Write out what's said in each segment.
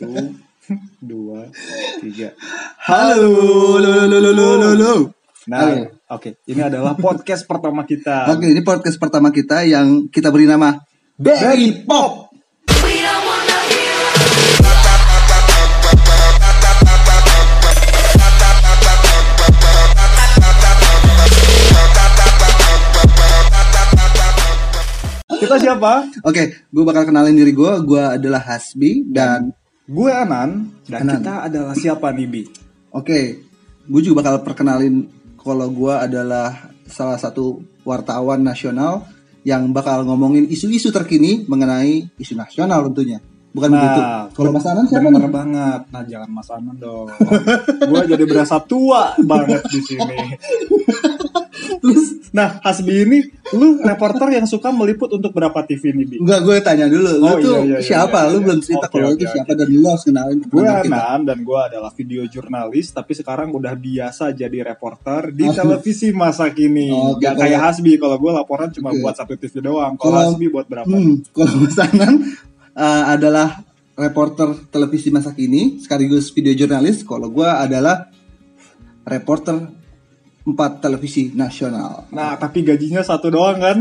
Satu, dua, tiga. Halo, halo, halo, halo, halo, halo. Nah, oke. Ini adalah podcast pertama kita. Oke, ini podcast pertama kita yang kita beri nama Berry Pop. Kita siapa? Oke, gue bakal kenalin diri gue. Gue adalah Hasbi dan Gue Anan dan Anan. kita adalah siapa nih Bi? oke, gue juga bakal perkenalin kalau gue adalah salah satu wartawan nasional yang bakal ngomongin isu-isu terkini mengenai isu nasional tentunya. Bukan begitu. Kalau Mas Anan siapa bener nih? banget. Nah, jangan Mas Anan dong. gue jadi berasa tua banget di sini. Terus Nah, Hasbi ini lu reporter yang suka meliput untuk berapa TV nih, Bi? Enggak, gue tanya dulu. Lu Oh, tuh iya, iya, iya, siapa? iya, lu iya. belum cerita Oke, kalau oke, itu oke. siapa dan lu harus kenalin ke Gue. Anan dan gue adalah video jurnalis tapi sekarang udah biasa jadi reporter di Aduh. televisi masa kini. Oke, Gak kalau- kayak Hasbi kalau gue laporan cuma Oke. buat satu TV doang. Kalau Hasbi buat berapa? Hmm, kalau Anan uh, adalah reporter televisi masa kini sekaligus video jurnalis. Kalau gue adalah reporter empat televisi nasional. Nah, tapi gajinya satu doang kan?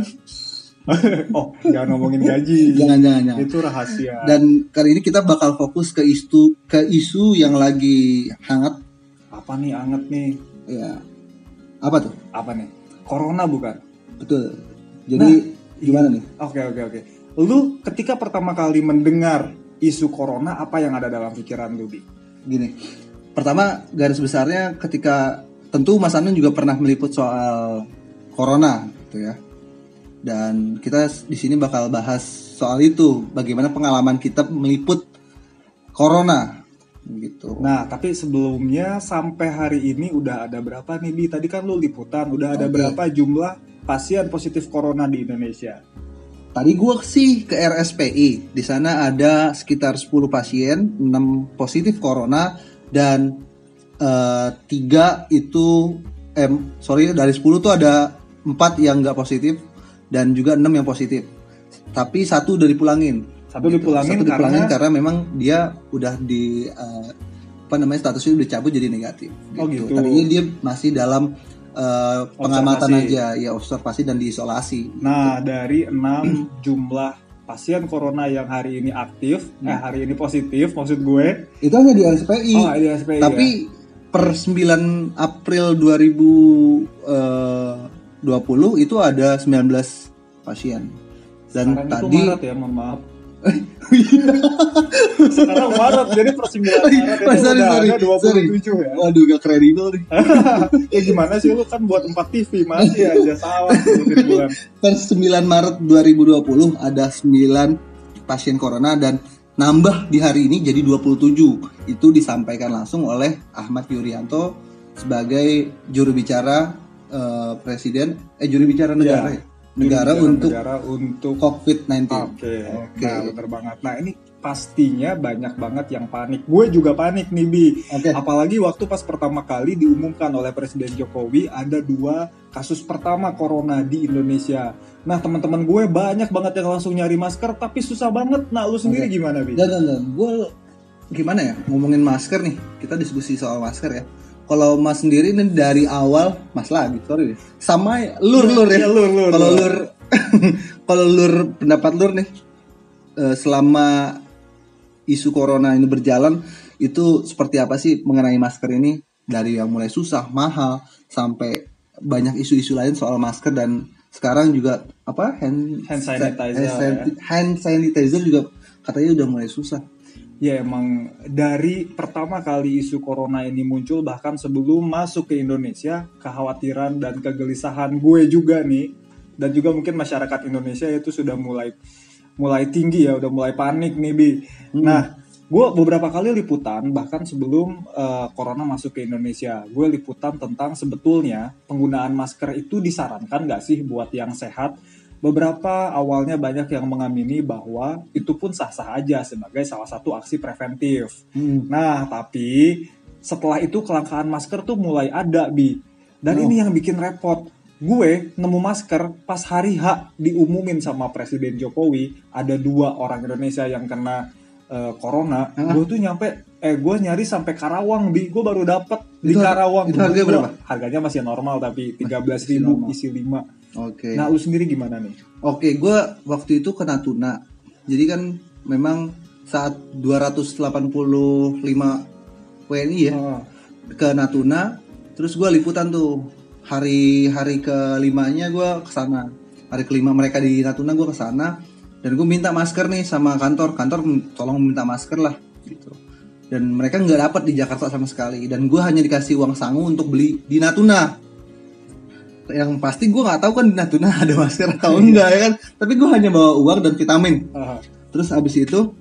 oh, jangan ngomongin gaji. Jangan jangan jangan. Itu rahasia. Dan kali ini kita bakal fokus ke isu ke isu yang lagi hangat. apa nih anget nih? Ya, apa tuh? Apa nih? Corona bukan? Betul. Jadi gimana nih? Oke, oke, oke. Lu ketika pertama kali mendengar isu corona apa yang ada dalam pikiran lu, Bi? Gini, pertama garis besarnya ketika tentu Mas Anan juga pernah meliput soal corona, gitu ya. Dan kita di sini bakal bahas soal itu, bagaimana pengalaman kita meliput corona, gitu. Nah, tapi sebelumnya sampai hari ini udah ada berapa nih Bi? Tadi kan lu liputan, udah ada Oke. berapa jumlah pasien positif corona di Indonesia? Tadi gua sih ke RSPI, di sana ada sekitar 10 pasien, 6 positif corona dan eh, tiga itu, eh, sorry dari 10 tuh ada 4 yang nggak positif dan juga 6 yang positif. Tapi satu udah dipulangin. Satu dipulangin Satu dipulangin karena- karena, memang dia udah di eh, apa namanya statusnya udah cabut jadi negatif. Oh, gitu. Tadinya dia masih dalam eh, pengamatan Observasi. aja, ya observasi dan diisolasi. Nah, dari 6 jumlah pasien corona yang hari ini aktif, eh Hmm. hari ini positif maksud gue. Itu hanya di RSPI. Oh, di SPI Tapi ya? Per 9 April 2020 itu ada 19 pasien. Dan Sekarang tadi itu Maret ya, mohon maaf. Sekarang Maret, jadi per 9 Maret itu sorry, udah sorry, ada 27 ya. Waduh gak kredibel nih. ya gimana sih lu kan buat 4 TV masih aja salah bulan. Per 9 Maret 2020 ada 9 pasien corona dan nambah di hari ini jadi 27. Itu disampaikan langsung oleh Ahmad Yuryanto sebagai juru bicara eh, presiden eh juru bicara negara ya. negara Negara untuk negara untuk COVID-19. Oke, Oke. nah bener banget. Nah ini pastinya banyak banget yang panik. Gue juga panik nih Bi. Oke. Apalagi waktu pas pertama kali diumumkan oleh Presiden Jokowi ada dua kasus pertama corona di Indonesia. Nah teman-teman gue banyak banget yang langsung nyari masker tapi susah banget. Nah lu sendiri Oke. gimana Bi? Dan, dan, dan. gue gimana ya ngomongin masker nih kita diskusi soal masker ya kalau mas sendiri nih dari awal mas lagi sorry deh. sama ya, lur lur ya Iya, lur, lur, kalau lur. lur kalau lur pendapat lur nih eh, selama isu corona ini berjalan itu seperti apa sih mengenai masker ini? Dari yang mulai susah mahal sampai banyak isu-isu lain soal masker dan sekarang juga apa hand Hand sanitizer, hand, sanit- hand sanitizer juga katanya udah mulai susah. Ya emang dari pertama kali isu corona ini muncul bahkan sebelum masuk ke Indonesia kekhawatiran dan kegelisahan gue juga nih dan juga mungkin masyarakat Indonesia itu sudah mulai mulai tinggi ya udah mulai panik nih bi. Nah gue beberapa kali liputan bahkan sebelum eh, corona masuk ke Indonesia gue liputan tentang sebetulnya penggunaan masker itu disarankan nggak sih buat yang sehat Beberapa awalnya banyak yang mengamini bahwa itu pun sah-sah aja sebagai salah satu aksi preventif. Hmm. Nah, tapi setelah itu kelangkaan masker tuh mulai ada, Bi. Dan Oh. ini yang bikin repot. Gue nemu masker pas hari H diumumin sama Presiden Jokowi ada dua orang Indonesia yang kena eh, corona, Hah? gue tuh nyampe eh gue nyari sampai Karawang di gue baru dapet di Itu- Karawang. itu harganya Gua- berapa? Harganya masih normal tapi 13.000 Masih normal. isi 5. Oke. Nah, lu sendiri gimana nih? Oke, gue waktu itu ke Natuna. Jadi kan memang saat 285 WNI ya Ah, ke Natuna, terus gue liputan tuh hari-hari kelimanya gue ke sana. Hari kelima mereka di Natuna gue ke sana dan gue minta masker nih sama kantor. Kantor "Hmm, tolong minta masker lah gitu. Dan mereka nggak dapat di Jakarta sama sekali. Dan gue hanya dikasih uang sangu untuk beli di Natuna. Yang pasti gue nggak tahu kan di Natuna ada masker atau enggak ya kan. Tapi gue hanya bawa uang dan vitamin. ah, Terus abis itu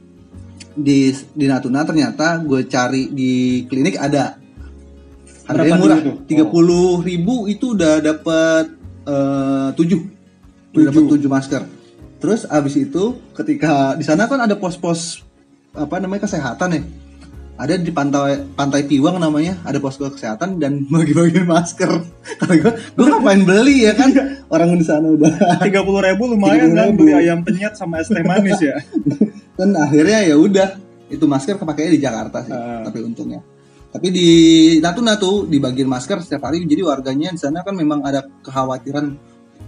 di di Natuna ternyata gue cari di klinik ada harganya murah. tuh? tiga puluh ribu itu udah dapat eh, tujuh. Udah dapat tujuh. masker. Terus abis itu ketika di sana kan ada pos-pos apa namanya kesehatan ya. Ada di pantai pantai Piwang namanya. Ada posko kesehatan dan bagi-bagi masker. Kalau gue gue ngapain beli ya kan? Orang di sana udah tiga puluh ribu lumayan 30.000. kan beli ayam penyet sama es teh manis ya. dan akhirnya ya udah itu masker kepakainya di Jakarta sih Ah. tapi untungnya tapi di Natuna tuh dibagiin masker setiap hari jadi warganya di sana kan memang ada kekhawatiran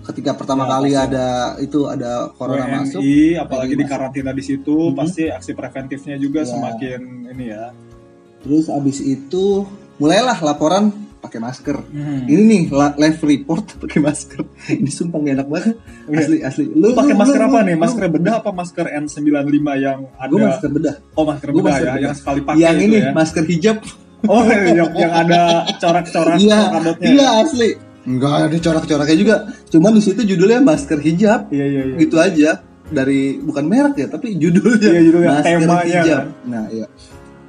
ketika pertama Ya, kali ada itu ada corona WNI, masuk apalagi di karantina di situ, Mhm. pasti aksi preventifnya juga Ya. semakin ini ya. terus abis itu mulailah laporan pakai masker Hmm. ini nih live report pakai masker ini sumpah gak enak banget Iya. asli asli Lu pakai masker lu- apa lu- nih? lu- Masker bedah apa masker N95 yang ada? gue masker bedah Oh, masker Gua bedah masker ya, bedah. yang sekali pakai yang ini ya. masker hijab Oh, yang, yang ada corak-corak iya iya asli. Enggak ada corak-coraknya juga. Cuman di situ judulnya masker hijab. Iya, iya, iya. gitu aja. Dari bukan merek ya tapi judulnya Iya, judulnya, masker temanya. Hijab. Kan. nah iya.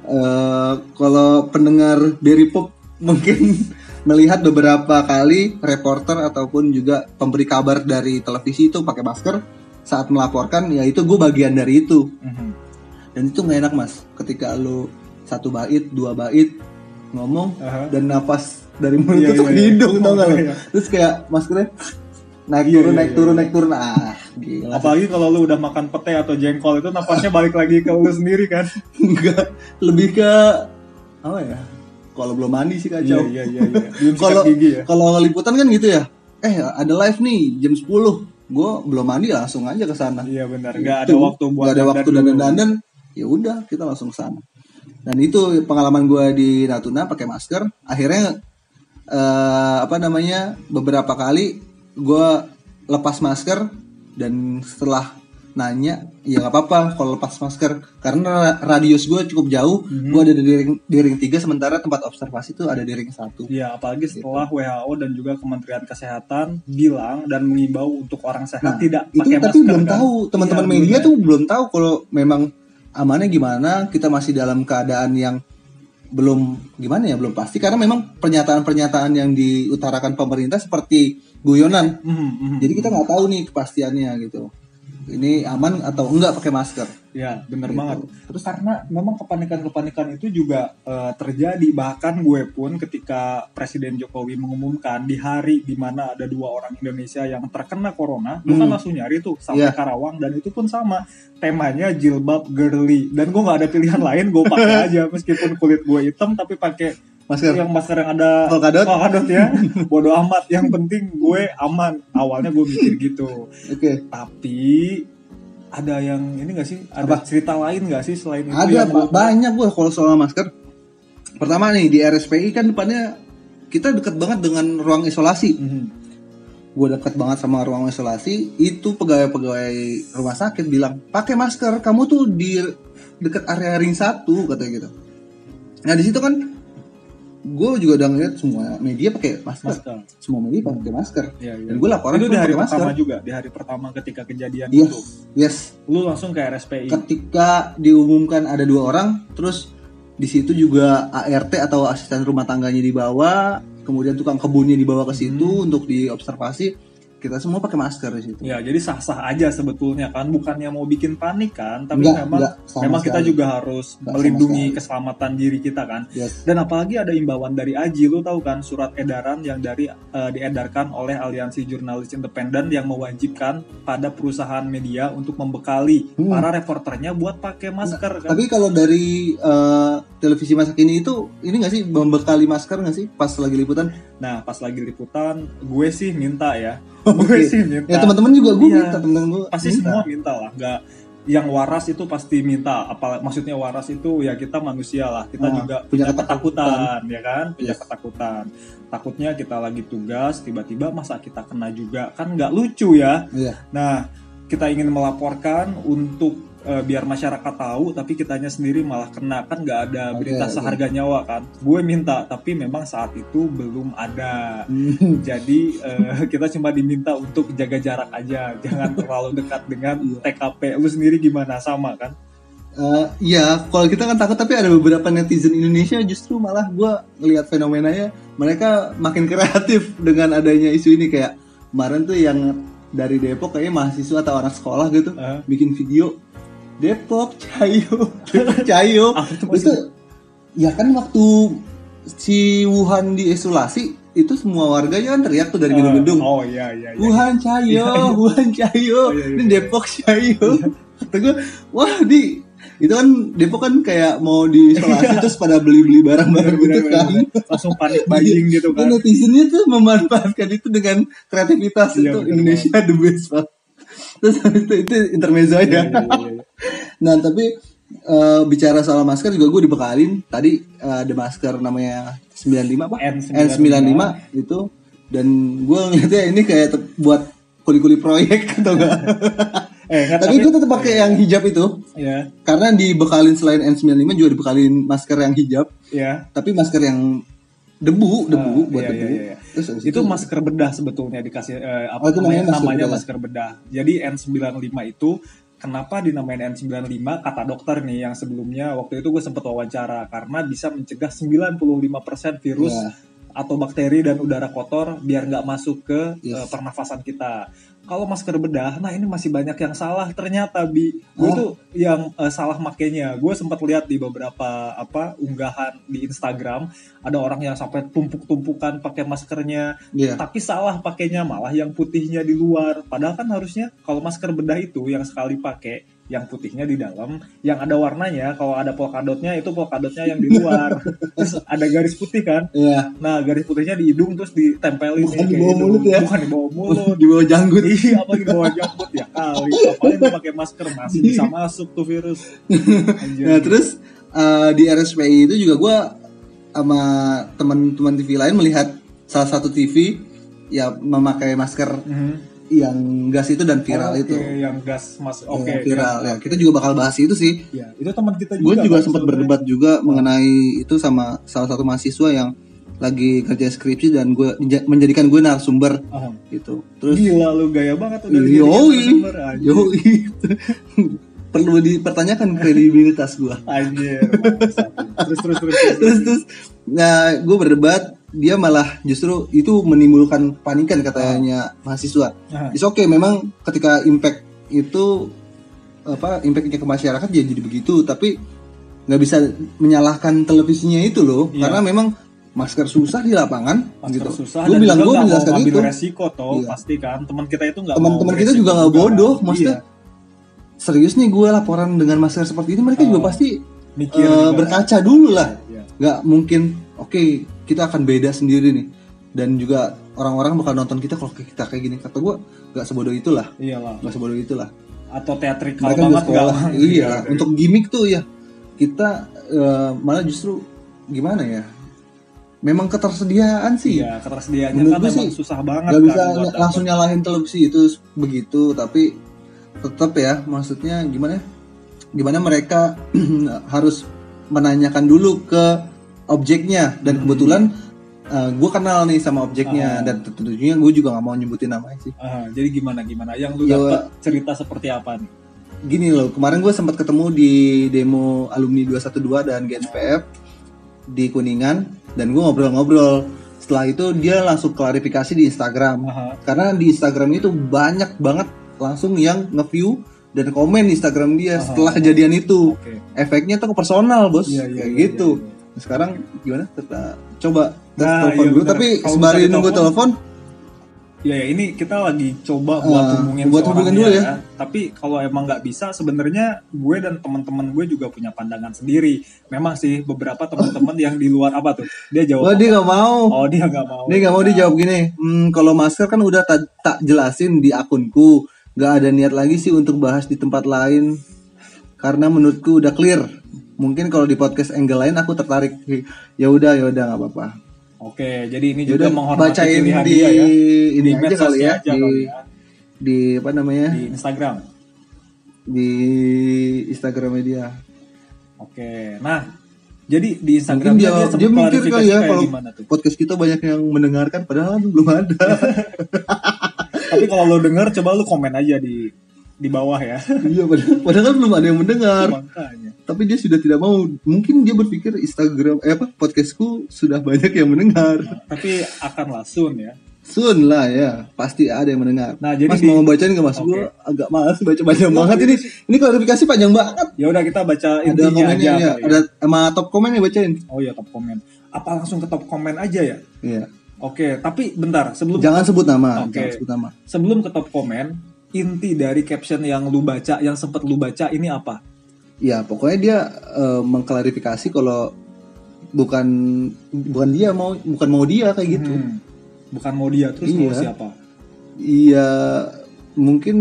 Eh, kalau pendengar Berry Pop mungkin melihat beberapa kali reporter ataupun juga pemberi kabar dari televisi itu pakai masker saat melaporkan ya itu gue bagian dari itu. Mhm. dan itu nggak enak mas ketika lu satu bait dua bait ngomong Aha. dan nafas dari mulut Iya, itu iya, ke iya. hidung tau gak lo iya. terus kayak maskernya naik Iya, turun iya, naik iya, turun iya. naik turun ah gila Apalagi kalau lu udah makan pete atau jengkol itu napasnya balik lagi ke lu sendiri kan. enggak lebih ke apa ya kalau belum mandi sih Iya, kacau iya, iya, iya. Kalau ya. kalau liputan kan gitu ya eh ada live nih jam 10 gue belum mandi langsung aja ke sana Iya benar, nggak ada Itu, waktu buat nggak ada waktu dandan dandan ya udah kita langsung ke sana dan itu pengalaman gue di Natuna pakai masker akhirnya eh, apa namanya beberapa kali gue lepas masker dan setelah nanya ya nggak apa-apa kalau lepas masker karena radius gue cukup jauh Mhm. gue ada di ring, di ring 3 sementara tempat observasi itu ada di ring satu Iya, apalagi setelah WHO dan juga Kementerian Kesehatan bilang dan mengimbau untuk orang sehat Nah, tidak itu pakai tapi masker. belum kan? tahu teman-teman Iya, media ya. tuh belum tahu kalau memang amannya gimana? Kita masih dalam keadaan yang belum gimana ya? Belum pasti. Karena memang pernyataan-pernyataan yang diutarakan pemerintah seperti guyonan. Mhm, mhm. jadi kita nggak tahu nih kepastiannya gitu ini aman atau enggak pakai masker Ya, bener Gitu. banget. Terus karena memang kepanikan-kepanikan itu juga eh, terjadi. Bahkan gue pun ketika Presiden Jokowi mengumumkan di hari di mana ada dua orang Indonesia yang terkena corona, gue kan Hmm. langsung nyari tuh sampai Iya. Karawang dan itu pun sama temanya jilbab girly dan gue nggak ada pilihan lain, gue pakai aja meskipun kulit gue hitam tapi pakai masker yang masker yang ada Polkadot? polkadot ya. Bodoh amat, yang penting gue aman. Awalnya gue mikir gitu oke tapi ada yang ini gak sih ada Apa? cerita lain gak sih selain itu ada yang banyak gue kalau soal masker pertama nih di RSPI kan depannya kita deket banget dengan ruang isolasi Mhm. gue deket banget sama ruang isolasi itu pegawai-pegawai rumah sakit bilang pakai masker kamu tuh di deket area ring satu katanya gitu nah di situ kan gue juga udah ngeliat semua media pakai masker. masker. Semua media pakai masker. Iya, iya. dan gue laporan itu di hari pertama masker. juga di hari pertama ketika kejadian yes itu. yes. Lu langsung ke RSPI ketika diumumkan ada dua orang terus di situ juga ART atau asisten rumah tangganya dibawa kemudian tukang kebunnya dibawa ke situ Hmm. untuk diobservasi kita semua pakai masker di situ. Ya, jadi sah-sah aja sebetulnya kan, bukannya mau bikin panik kan, tapi Enggak, memang enggak, memang kita sekali. juga harus Enggak melindungi keselamatan diri kita kan. Yes. Dan apalagi ada imbauan dari Aji, lu tahu kan surat edaran yang dari eh, diedarkan oleh Aliansi Jurnalis Independen yang mewajibkan pada perusahaan media untuk membekali Hmm. para reporternya buat pakai masker kan. Tapi kalau dari eh, televisi masa kini itu ini nggak sih membekali masker nggak sih pas lagi liputan? Nah, pas lagi liputan, gue sih minta ya. Gue sih minta. Ya teman-teman juga gue Iya. minta teman-teman gue. pasti minta. semua minta lah nggak yang waras itu pasti minta apa maksudnya waras itu ya kita manusia lah kita Ah, juga punya punya ketakutan ya kan punya Yes. ketakutan takutnya kita lagi tugas tiba-tiba masa kita kena juga kan nggak lucu ya Iya. nah kita ingin melaporkan untuk eh, biar masyarakat tahu tapi kitanya sendiri malah kena kan nggak ada berita oke. seharga nyawa kan gue minta tapi memang saat itu belum ada Hmm. jadi eh, kita cuma diminta untuk jaga jarak aja, jangan terlalu dekat dengan Iya. TKP. Lu sendiri gimana sama kan? Eh, Iya, kalau kita kan takut tapi ada beberapa netizen Indonesia justru malah gue ngelihat fenomenanya mereka makin kreatif dengan adanya isu ini kayak kemarin tuh yang dari Depok kayaknya mahasiswa atau anak sekolah gitu Eh. bikin video Depok Cayo Depok Apa itu ya kan waktu si Wuhan diisolasi itu semua warganya kan teriak tuh dari gedung-gedung Oh iya iya. iya. Wuhan Cayo, Iya, iya. Wuhan Cayo, Oh, iya, iya. ini Depok Cayo. Kata gue, wah di itu kan Depok kan kayak mau diisolasi terus pada beli-beli barang-barang gitu Bener, kan. bener, bener. Langsung panik buying gitu kan. netizennya tuh memanfaatkan itu dengan kreativitas Iya, itu bener Indonesia the best. Terus itu, itu intermezzo Iya, aja. iya, iya, iya. Nah tapi eh, bicara soal masker juga gue dibekalin tadi eh, ada masker namanya 95 apa? N95. N95 itu dan gue ngeliatnya ini kayak buat kuli-kuli proyek atau enggak. Eh, kan, tapi gue tetap pakai yang hijab itu ya, karena dibekalin selain N95 juga dibekalin masker yang hijab, ya. tapi masker yang debu, debu Ah, buat iya, debu. iya, iya. Terus habis Itu masker bedah sebetulnya dikasih eh, apa Oh, itu namanya namanya, masker namanya bedah. masker bedah. Jadi N95 itu kenapa dinamain N95 kata dokter nih yang sebelumnya waktu itu gue sempat wawancara karena bisa mencegah 95% virus Iya. Atau bakteri dan udara kotor biar nggak masuk ke Yes. eh, pernafasan kita. Kalau masker bedah, nah ini masih banyak yang salah ternyata bi. Gue Oh. tuh yang eh, salah makainya. Gue sempat lihat di beberapa apa unggahan di Instagram ada orang yang sampai tumpuk-tumpukan pakai maskernya, Iya. tapi salah pakainya malah yang putihnya di luar. Padahal kan harusnya kalau masker bedah itu yang sekali pakai yang putihnya di dalam, yang ada warnanya, kalau ada polkadotnya itu polkadotnya yang di luar. terus ada garis putih kan? Iya. Nah, garis putihnya di hidung terus ditempelin Bukan di bawah gitu. mulut ya? Bukan di bawah mulut. Di bawah janggut. Iya, apalagi di bawah jambut ya kali. Apalagi pakai masker masih bisa masuk tuh virus. Anjir. Nah terus eh, di RSPI itu juga gue sama teman-teman TV lain melihat salah satu TV ya memakai masker Mhm. Yang gas itu dan viral Oke, itu. yang gas mas Yang oke viral ya. ya. Kita juga bakal bahas itu sih. Ya, itu teman kita Gue juga. juga Bang, sempat berdebat juga mengenai itu sama salah satu mahasiswa yang lagi kerja skripsi dan gue menjadikan gue narasumber Aha. gitu. Terus Gila lu gaya banget udah yoi, yoi. Perlu dipertanyakan kredibilitas gue. Anjir, bangsat. terus terus terus. terus. terus terus nah gue berdebat dia malah justru itu menimbulkan panikan katanya mahasiswa Aha. It's okay memang ketika impact itu apa impactnya ke masyarakat ya jadi begitu tapi nggak bisa menyalahkan televisinya itu loh Iya. karena memang masker susah di lapangan Masker gitu susah gue bilang gue menjelaskan itu resiko toh Iya. pasti kan teman kita itu nggak teman-teman kita juga nggak bodoh Iya. Serius nih gue laporan dengan masker seperti ini mereka Oh. juga pasti mikir juga. berkaca dulu lah. Iya. nggak mungkin oke kita akan beda sendiri nih. Dan juga orang-orang bakal nonton kita kalau kita kayak gini. Kata gue nggak sebodoh itulah. Iyalah. Nggak sebodoh itulah. Atau teatrikal mereka juga banget sekolah. nggak? iya untuk gimmick tuh ya kita eh, malah justru gimana ya? Memang ketersediaan sih. Iya, ketersediaannya Menurut kan memang sih, susah banget nggak kan bisa langsung nyalahin televisi itu begitu tapi tetap ya maksudnya gimana gimana mereka harus menanyakan dulu ke objeknya dan kebetulan gue kenal nih sama objeknya Ah. dan tentunya gue juga nggak mau nyebutin namanya sih Ah, jadi gimana gimana? Yang lu Ya, dapat cerita seperti apa nih? gini loh kemarin gue sempat ketemu di demo alumni 212 dan GNPF di Kuningan dan gue ngobrol-ngobrol setelah itu dia langsung klarifikasi di Instagram Aha. karena di Instagram itu banyak banget langsung yang nge-view dan komen di Instagram dia Aha. setelah kejadian itu Oke. efeknya tuh ke personal bos Iya, iya, kayak iya, gitu iya, iya. sekarang gimana Kita coba kita Nah, telepon iya dulu tapi misalnya nunggu telepon, Ya, ya ini kita lagi coba buat Ah, hubungin buat hubungin dulu ya. Tapi kalau emang nggak bisa, sebenarnya gue dan teman-teman gue juga punya pandangan sendiri. Memang sih beberapa teman-teman yang di luar apa tuh? Dia jawab. Wah dia nggak mau Oh dia nggak mau. dia nggak mau dijawab gini hmm, kalau masker kan udah tak tak jelasin di akunku nggak ada niat lagi sih untuk bahas di tempat lain karena menurutku udah clear mungkin kalau di podcast angle lain aku tertarik ya udah ya udah nggak apa-apa Oke, jadi ini juga Yaudah, menghormati bacain pilihan di dia ya. ini Di aja kali ya aja di, kali ya. di apa namanya Di Instagram. di Instagram media Oke, nah jadi di mungkin Instagram dia sempat dia mikir kali ya kalau gimana tuh. podcast kita banyak yang mendengarkan padahal belum ada Tapi kalau lo denger, coba lo komen aja di di bawah ya. iya padahal, padahal kan belum ada yang mendengar Makanya. tapi dia sudah tidak mau mungkin dia berpikir Instagram eh apa podcastku sudah banyak yang mendengar Tapi akan langsung ya. soon lah ya pasti ada yang mendengar Nah, jadi mas di- mau bacain nggak mas Oke. gue agak malas baca panjang banget ini ini klarifikasi panjang banget Ya udah kita baca ada intinya komennya aja. ya ya. ada sama top komen ya bacain Oh iya top komen. Apa langsung ke top komen aja ya? Iya. Oke, tapi bentar sebelum jangan sebut nama Oke. jangan sebut nama sebelum ke top komen, inti dari caption yang lu baca, yang sempat lu baca ini apa? ya pokoknya dia eh, mengklarifikasi kalau bukan bukan dia mau bukan mau dia kayak gitu Hmm. Bukan mau dia terus mau Iya. siapa? Iya, mungkin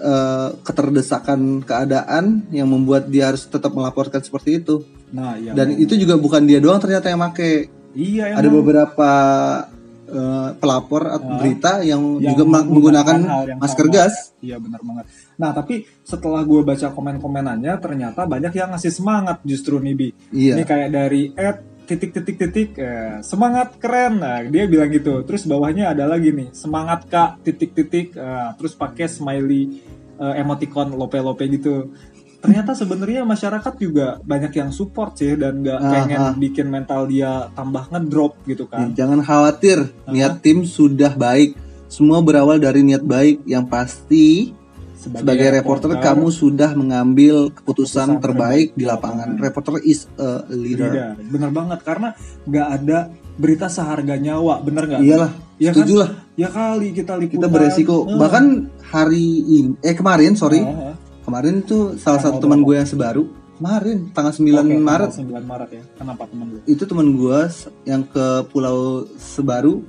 eh, keterdesakan keadaan yang membuat dia harus tetap melaporkan seperti itu. Nah, iya. Dan mau- itu juga bukan dia doang ternyata yang make. Iya Ada emang. beberapa eh, pelapor atau Ah, berita yang, yang juga menggunakan yang masker sama. gas. Iya benar banget. Nah tapi setelah gue baca komen-komenannya ternyata banyak yang ngasih semangat justru nih Bi. Ini Iya. kayak dari Ed titik titik titik eh, semangat keren nah dia bilang gitu terus bawahnya ada lagi nih semangat kak titik titik eh, terus pakai smiley eh, emoticon lope lope gitu ternyata sebenarnya masyarakat juga banyak yang support sih dan nggak Ah, pengen ah. bikin mental dia tambah ngedrop gitu kan Jangan khawatir, niat tim sudah baik. Semua berawal dari niat baik yang pasti sebagai reporter kamu sudah mengambil keputusan Keputusan terbaik di lapangan. lapangan. Reporter is a leader. Beda. Bener banget karena nggak ada berita seharga nyawa, bener nggak? Iyalah, Iya setuju kan? lah. Ya kali kita liputan. kita beresiko Eh. bahkan hari ini eh kemarin sorry eh. Kemarin tuh salah satu teman gue yang sebaru kemarin tanggal 9 Oke, tanggal Maret 9 Maret ya. Kenapa temen lu? itu teman gue yang ke Pulau Sebaru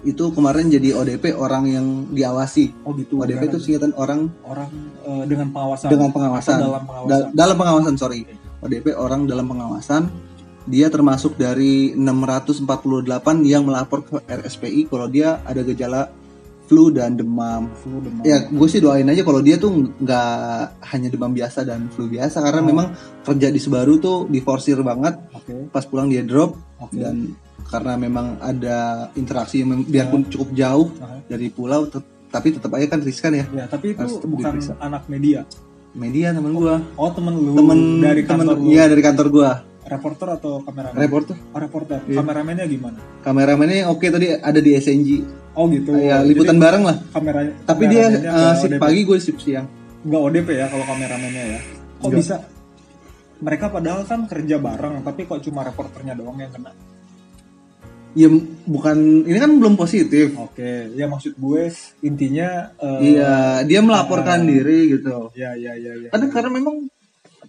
itu kemarin jadi ODP orang yang diawasi Oh gitu. ODP itu singkatan orang orang eh, dengan pengawasan. dengan pengawasan Atau dalam pengawasan. Da- dalam pengawasan sorry ODP orang dalam pengawasan dia termasuk dari 648 yang melapor ke RSPI kalau dia ada gejala flu dan demam Flu demam. ya gue sih doain aja kalau dia tuh nggak hanya demam biasa dan flu biasa karena Oh. memang kerja di Sebaru tuh diforsir banget Oke. pas pulang dia drop Oke. dan karena memang ada interaksi yang biarpun cukup jauh Aha. dari pulau tet- tapi tetap aja kan riskan ya Ya, tapi itu Harus bukan diperiksa. anak media. media temen gue Oh, temen lu temen dari temen kantor lu. iya dari kantor gue Reporter atau kameramen? reporter Oh, reporter. Iya. Kameramennya gimana? kameramennya oke tadi ada di SNG Oh gitu. ya Jadi liputan bareng lah kamera tapi dia kameramennya eh, shift ODP. pagi gue shift siang nggak ODP ya kalau kameramennya ya kok Nggak. bisa mereka padahal kan kerja bareng tapi kok cuma reporternya doang yang kena ya bukan ini kan belum positif oke ya maksud gue intinya eh, iya dia melaporkan ah. diri gitu ya ya ya ya karena karena memang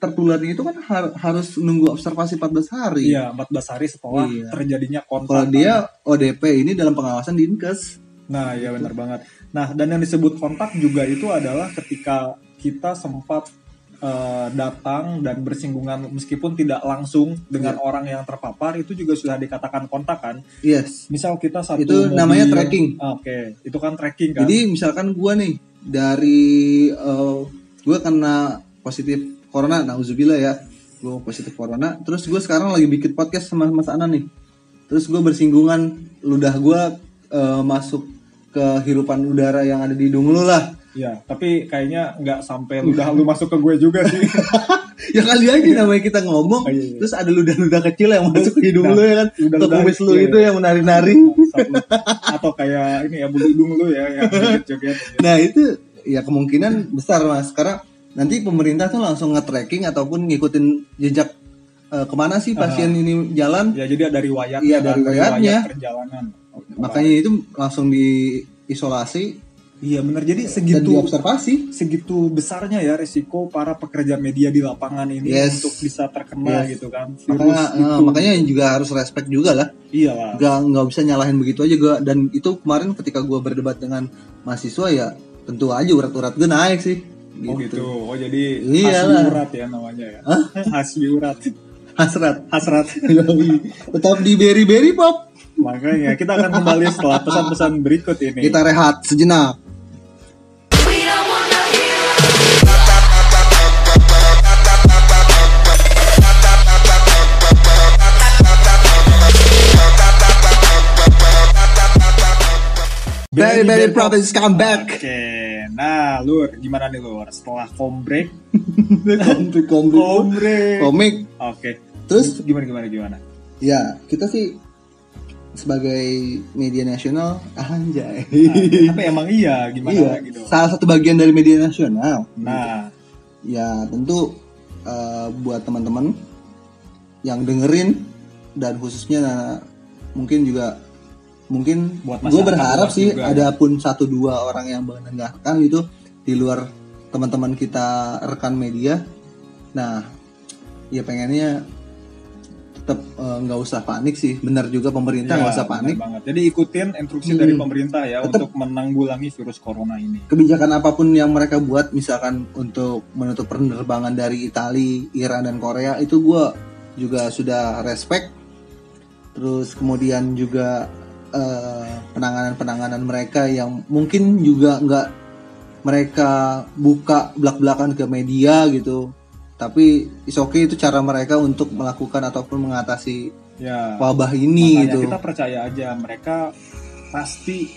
tertularnya itu kan har- harus nunggu observasi 14 hari. Iya 14 hari setelah Iya. terjadinya kontak kalau dia ODP ini dalam pengawasan Dinkes. Nah ya benar banget. Nah dan yang disebut kontak juga itu adalah ketika kita sempat eh, datang dan bersinggungan meskipun tidak langsung dengan Iya. orang yang terpapar itu juga sudah dikatakan kontak kan? Yes. Misal kita satu Itu namanya mobil- tracking. Ah, oke itu kan tracking kan? Jadi misalkan gua nih dari eh, gua kena positif corona nauzubillah ya. Gua positif corona. Terus gue sekarang lagi bikin podcast sama Mas Anan nih. Terus gue bersinggungan ludah gua eh, masuk ke hirupan udara yang ada di hidung lu lah. Ya, tapi kayaknya nggak sampai ludah lu masuk ke gue juga sih. ya kali aja namanya kita ngomong Oh, iya, iya. terus ada ludah-ludah kecil yang masuk ke hidung Nah, lu ya kan? ludah-ludah atau kumis lu itu yang menari-nari. Lu. atau kayak ini ya bulu hidung lu ya yang joget-joget nah itu ya kemungkinan besar mas. Karena nanti pemerintah tuh langsung nge-tracking ataupun ngikutin jejak eh, ke mana sih pasien ini jalan? Ya jadi ada riwayat Iya, ada riwayatnya. perjalanan. Makanya itu langsung diisolasi. Iya benar. Jadi dan segitu diobservasi. segitu besarnya ya resiko para pekerja media di lapangan ini Yes. untuk bisa terkena Yes. gitu kan virus makanya itu. eh, makanya juga harus respect juga lah. Iyalah nggak nggak bisa nyalahin begitu aja gua. Dan itu kemarin ketika gua berdebat dengan mahasiswa ya tentu aja urat-urat gue naik sih oh gitu. oh jadi Iyalah. hasbi urat ya namanya ya? Hasbi urat hasrat. Hasrat. Tetap di berry berry pop. Makanya kita akan kembali setelah pesan-pesan berikut ini. Kita rehat sejenak. Berry Berry Province come back. Oke, nah Lur, gimana nih Lur? Setelah kombrek, komik komik kombrek. komik Oke, terus gimana gimana gimana? ya kita sih sebagai media nasional anjay Tapi emang iya, gimana iya lagi dong? salah satu bagian dari media nasional Nah, ya tentu eh, buat teman-teman yang dengerin dan khususnya mungkin juga mungkin Buat gue berharap sih juga, ya. ada pun satu dua orang yang mendengarkan gitu di luar teman-teman kita rekan media nah ya pengennya tetap eh, nggak usah panik sih benar juga pemerintah nggak ya, usah panik banget. Jadi ikutin instruksi Hmm. dari pemerintah ya Tetep. untuk menanggulangi virus corona ini. kebijakan apa pun yang mereka buat misalkan untuk menutup penerbangan dari Italia, Iran dan Korea itu gue juga sudah respect terus kemudian juga eh, penanganan-penanganan mereka yang mungkin juga nggak mereka buka belak-belakan ke media gitu tapi is okay itu cara mereka untuk melakukan ataupun mengatasi Ya. wabah ini gitu kita percaya aja mereka pasti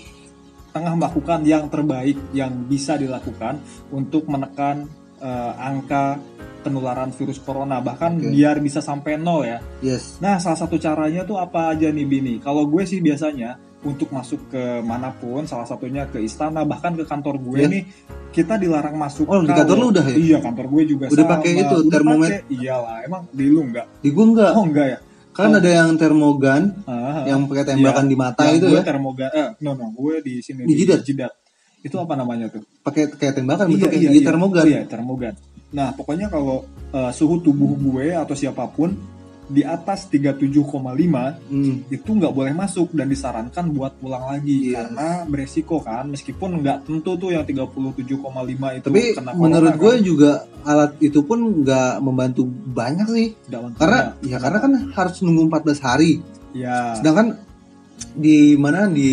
tengah melakukan yang terbaik yang bisa dilakukan untuk menekan eh, angka penularan virus corona bahkan Oke. biar bisa sampai nol ya. yes Nah, salah satu caranya tuh apa aja nih Bini? Kalau gue sih biasanya untuk masuk ke mana pun, salah satunya ke istana, bahkan ke kantor gue Ya. nih, kita dilarang masuk. Oh, di kantor lu udah ya? Iya, kantor gue juga Udah pakai itu, Udah termometer? Iyalah, emang di lu enggak? di gue enggak Oh, enggak ya? kan Oh. ada yang termogan Ah, yang pakai tembakan Iya. di mata Yang itu gue ya termogan, eh, no, no, gue di sini. Di jidat? Itu apa namanya tuh? pakai kayak tembakan bentuknya iya, termogan Iya, termogan. Nah, pokoknya kalau eh, suhu tubuh gue atau siapa pun di atas 37,5 Hmm. itu nggak boleh masuk dan disarankan buat pulang lagi. Yes. karena beresiko kan meskipun nggak tentu tuh yang 37,5 itu tapi kena menurut gue kan. juga alat itu pun nggak membantu banyak sih. Karena ya karena kan harus nunggu 14 hari. Ya sedangkan di mana di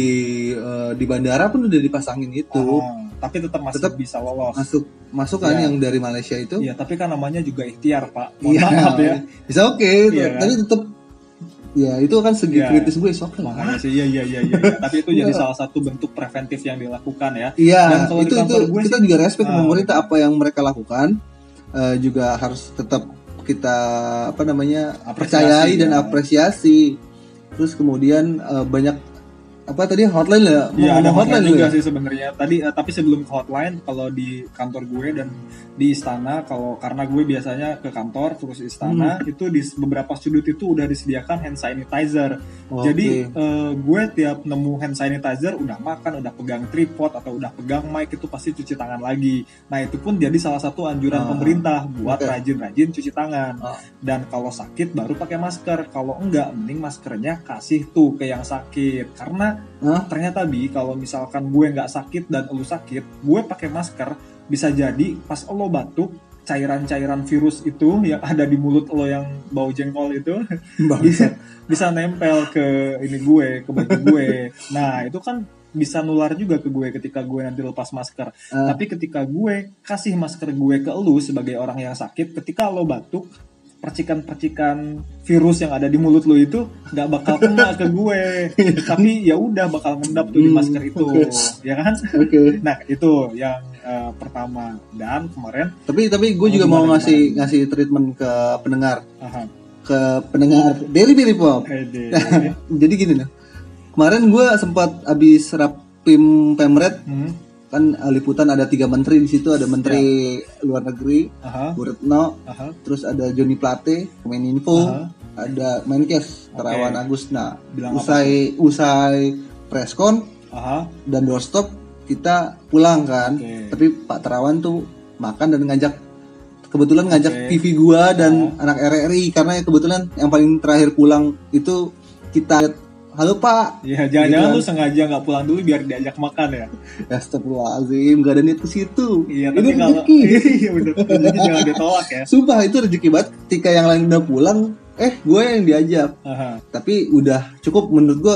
eh, di bandara pun udah dipasangin itu. Oh, tapi tetap masih Tetap bisa lolos masuk masuk kan Iya. yang dari Malaysia itu Iya, tapi kan namanya juga ikhtiar, Pak. Mohon Iya, maaf ya. bisa oke Iya, kan? tapi tetap ya itu kan segi Iya. kritis gue oke lah Makanya sih, iya, iya, iya, iya. iya. Tapi itu jadi Iya. salah satu bentuk preventif yang dilakukan ya. Iya, Dan kalau itu itu gue kita sih- juga respect Ah. pemerintah apa yang mereka lakukan eh, juga harus tetap kita apa namanya Apresiasi, percayai dan ya. apresiasi. Terus kemudian eh, banyak apa tadi hotline ya? Iya, ada hotline juga ya? sih sebenarnya. Tadi eh, tapi sebelum ke hotline kalau di kantor gue dan di istana kalau karena gue biasanya ke kantor terus istana Hmm. itu di beberapa sudut itu udah disediakan hand sanitizer. Oke. Jadi eh, gue tiap nemu hand sanitizer udah makan, udah pegang tripod atau udah pegang mic itu pasti cuci tangan lagi. Nah, itu pun jadi salah satu anjuran Ah, pemerintah buat rajin-rajin cuci tangan. Ah. Dan kalau sakit baru pakai masker. Kalau enggak mending maskernya kasih tuh ke yang sakit. Karena Hah? ternyata bi kalau misalkan gue nggak sakit dan lu sakit, gue pakai masker bisa jadi pas lo batuk cairan-cairan virus itu yang ada di mulut lo yang bau jengkol itu bisa bisa nempel ke ini gue ke baju gue nah itu kan bisa nular juga ke gue ketika gue nanti lepas masker Ah. tapi ketika gue kasih masker gue ke lu sebagai orang yang sakit ketika lo batuk percikan-percikan virus yang ada di mulut lo itu nggak bakal kena ke gue tapi ya udah bakal ngendap tuh di Hmm, masker itu oke. ya kan Oke. Nah itu yang eh, pertama dan kemarin Tapi tapi gue Oh, juga mau gimana, ngasih ngasih treatment ke pendengar aha, ke pendengar Berry Berry Pop. ede. Jadi gini nih. Kemarin gue sempat habis rapim Pemret Hmm, kan eh, liputan ada tiga menteri di situ. Ada menteri luar negeri aha, Bu Retno. Aha, terus ada Joni Plate Kemeninfo Aha. ada Menkes Terawan Agus. Nah Bilang apa usai usai preskon aha, dan doorstop kita pulang kan. Oke. tapi Pak Terawan tuh makan dan ngajak. Kebetulan ngajak Oke. TV gua dan anak RRI karena kebetulan yang paling terakhir pulang itu kita halo Pak Ya, jangan-jangan Gitu. lu sengaja nggak pulang dulu biar diajak makan ya. Astagfirullahaladzim gak ada niat ke situ Iya, ini tapi kalau rezeki iya bener, jadi jangan ditolak ya. sumpah itu rezeki banget ketika yang lain udah pulang eh gue yang diajak Aha, tapi udah cukup menurut gue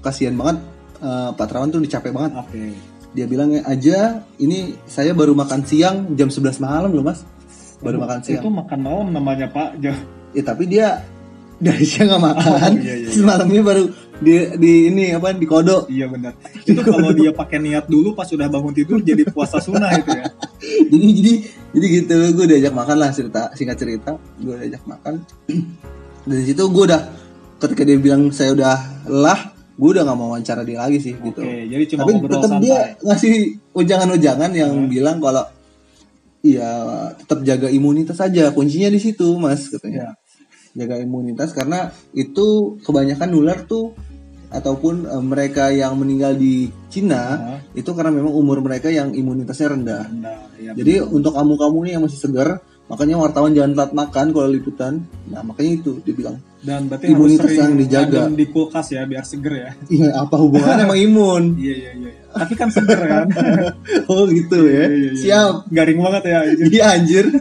kasihan banget eh, Pak Terawan tuh dicapek banget oke. dia bilang aja ini saya baru makan siang jam 11 malam loh mas baru makan siang Itu makan malam namanya Pak. Ya tapi dia dari siang nggak makan. Oh, iya, iya, terus malamnya baru di, di ini apa di kodok Iya benar. Itu kalau dia pakai niat dulu pas sudah bangun tidur jadi puasa sunnah itu ya. jadi jadi jadi gitu gue diajak makan lah cerita singkat cerita. Gue diajak makan. Dari situ gue udah ketika dia bilang saya udah lelah gue udah nggak mau wawancara dia lagi sih gitu. Oke, jadi cuma tapi tetap santai. dia ngasih ujangan-ujangan yang bilang kalau ya tetap jaga imunitas saja kuncinya di situ mas katanya jaga imunitas karena itu kebanyakan nular tuh ataupun eh, mereka yang meninggal di Cina Hah? itu karena memang umur mereka yang imunitasnya rendah Nah, ya, jadi untuk kamu-kamu nih yang masih segar makanya wartawan jangan telat makan kalau liputan nah makanya itu dia bilang dan berarti imunitas harus yang dijaga. di kulkas ya biar seger ya. iya apa hubungannya sama imun Iya iya iya. Tapi kan seger kan. oh gitu ya Iya, iya, iya. siap Garing banget ya. iya anjir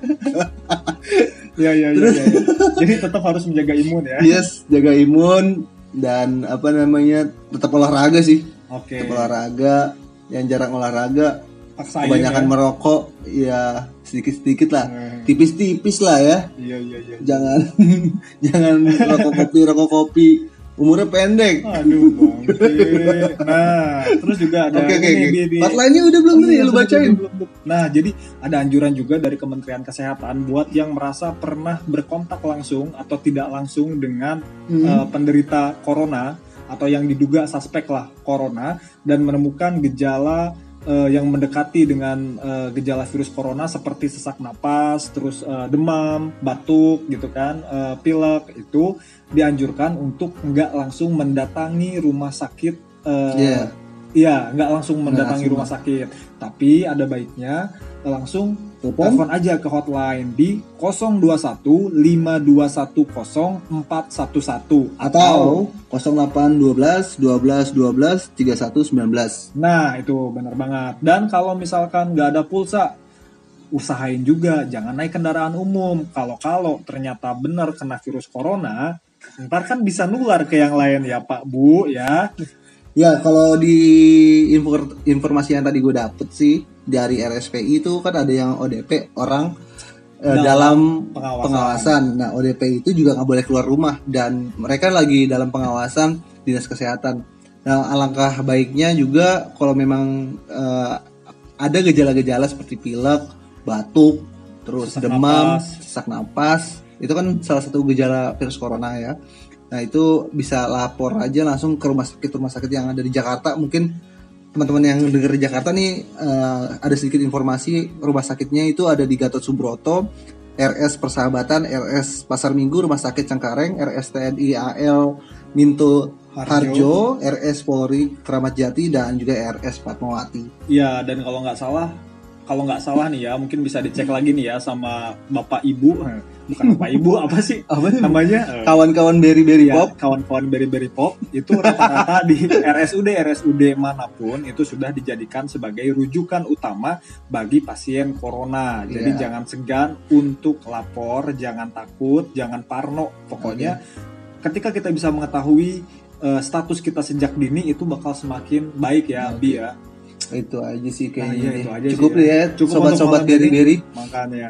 Iya iya iya. iya. Jadi tetap harus menjaga imun ya. yes jaga imun dan apa namanya tetap olahraga sih Oke. tetap olahraga yang jarang olahraga Paksain kebanyakan ya. merokok ya sedikit-sedikit lah Hmm. tipis-tipis lah ya Iya iya iya. jangan jangan rokok kopi rokok kopi umurnya pendek Aduh. Nah, terus juga ada oke oke ini, Bi. hotline-nya udah belum nih iya, lu bacain. Nah, jadi ada anjuran juga dari Kementerian Kesehatan buat yang merasa pernah berkontak langsung atau tidak langsung dengan Hmm. eh, penderita corona atau yang diduga suspek lah corona dan menemukan gejala eh, yang mendekati dengan eh, gejala virus corona seperti sesak napas, terus eh, demam, batuk gitu kan, eh, pilek itu dianjurkan untuk nggak langsung mendatangi rumah sakit. eh, Iya. Iya, nggak langsung mendatangi langsung. rumah sakit, tapi ada baiknya langsung telepon telepon aja ke hotline di 021 5210 411 atau 0812 12 12 31 19 Nah, itu benar banget. Dan kalau misalkan nggak ada pulsa, usahain juga jangan naik kendaraan umum. Kalau-kalau ternyata benar kena virus corona, ntar kan bisa nular ke yang lain ya Pak Bu ya. Ya, kalau di info- informasi yang tadi gue dapet sih dari RSPI itu kan ada yang ODP orang eh, Dalam dalam pengawasan. pengawasan. Nah, ODP itu juga nggak boleh keluar rumah dan mereka lagi dalam pengawasan dinas kesehatan. Nah, alangkah baiknya juga kalau memang eh, ada gejala-gejala seperti pilek, batuk, terus Sesak demam, napas. sesak napas, itu kan salah satu gejala virus corona ya. Nah itu bisa lapor aja langsung ke rumah sakit rumah sakit yang ada di Jakarta. Mungkin teman-teman yang dengar di Jakarta nih eh, ada sedikit informasi rumah sakitnya itu ada di Gatot Subroto, RS Persahabatan, RS Pasar Minggu, Rumah Sakit Cengkareng, RS TNI AL Minto Harjo, RS Polri Keramat Jati dan juga RS Fatmawati. Iya, dan kalau nggak salah, kalau nggak salah nih ya, mungkin bisa dicek lagi nih ya sama Bapak Ibu, Eh, bukan Bapak Ibu apa sih Apa sih? namanya? Eh, Kawan-kawan Berry Berry ya, Pop. kawan-kawan beri-beri pop itu rata-rata di RSUD RSUD mana pun itu sudah dijadikan sebagai rujukan utama bagi pasien corona. Jadi Iya. jangan segan untuk lapor, jangan takut, jangan parno. Pokoknya ketika kita bisa mengetahui eh, status kita sejak dini itu bakal semakin baik ya, Oke. Bi ya. Itu aja sih Nah, kayaknya. iya, itu aja Cukup sih ya. ya, Cukup sobat-sobat Berry. Berry. Makanya.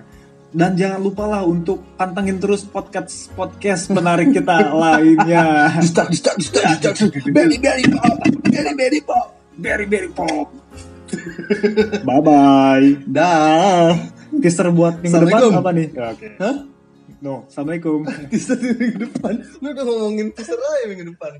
Dan jangan lupa lah untuk pantengin terus podcast podcast menarik kita lainnya. Distak, distak, distak, distak. Berry Berry Pop. Berry Berry Pop. Berry Berry Pop. Bye bye. Dah. Teaser buat minggu depan Assalamualaikum. apa nih? Ya, Oke. Hah? No, assalamualaikum. Teaser minggu depan. Lu udah ngomongin teaser aja minggu depan.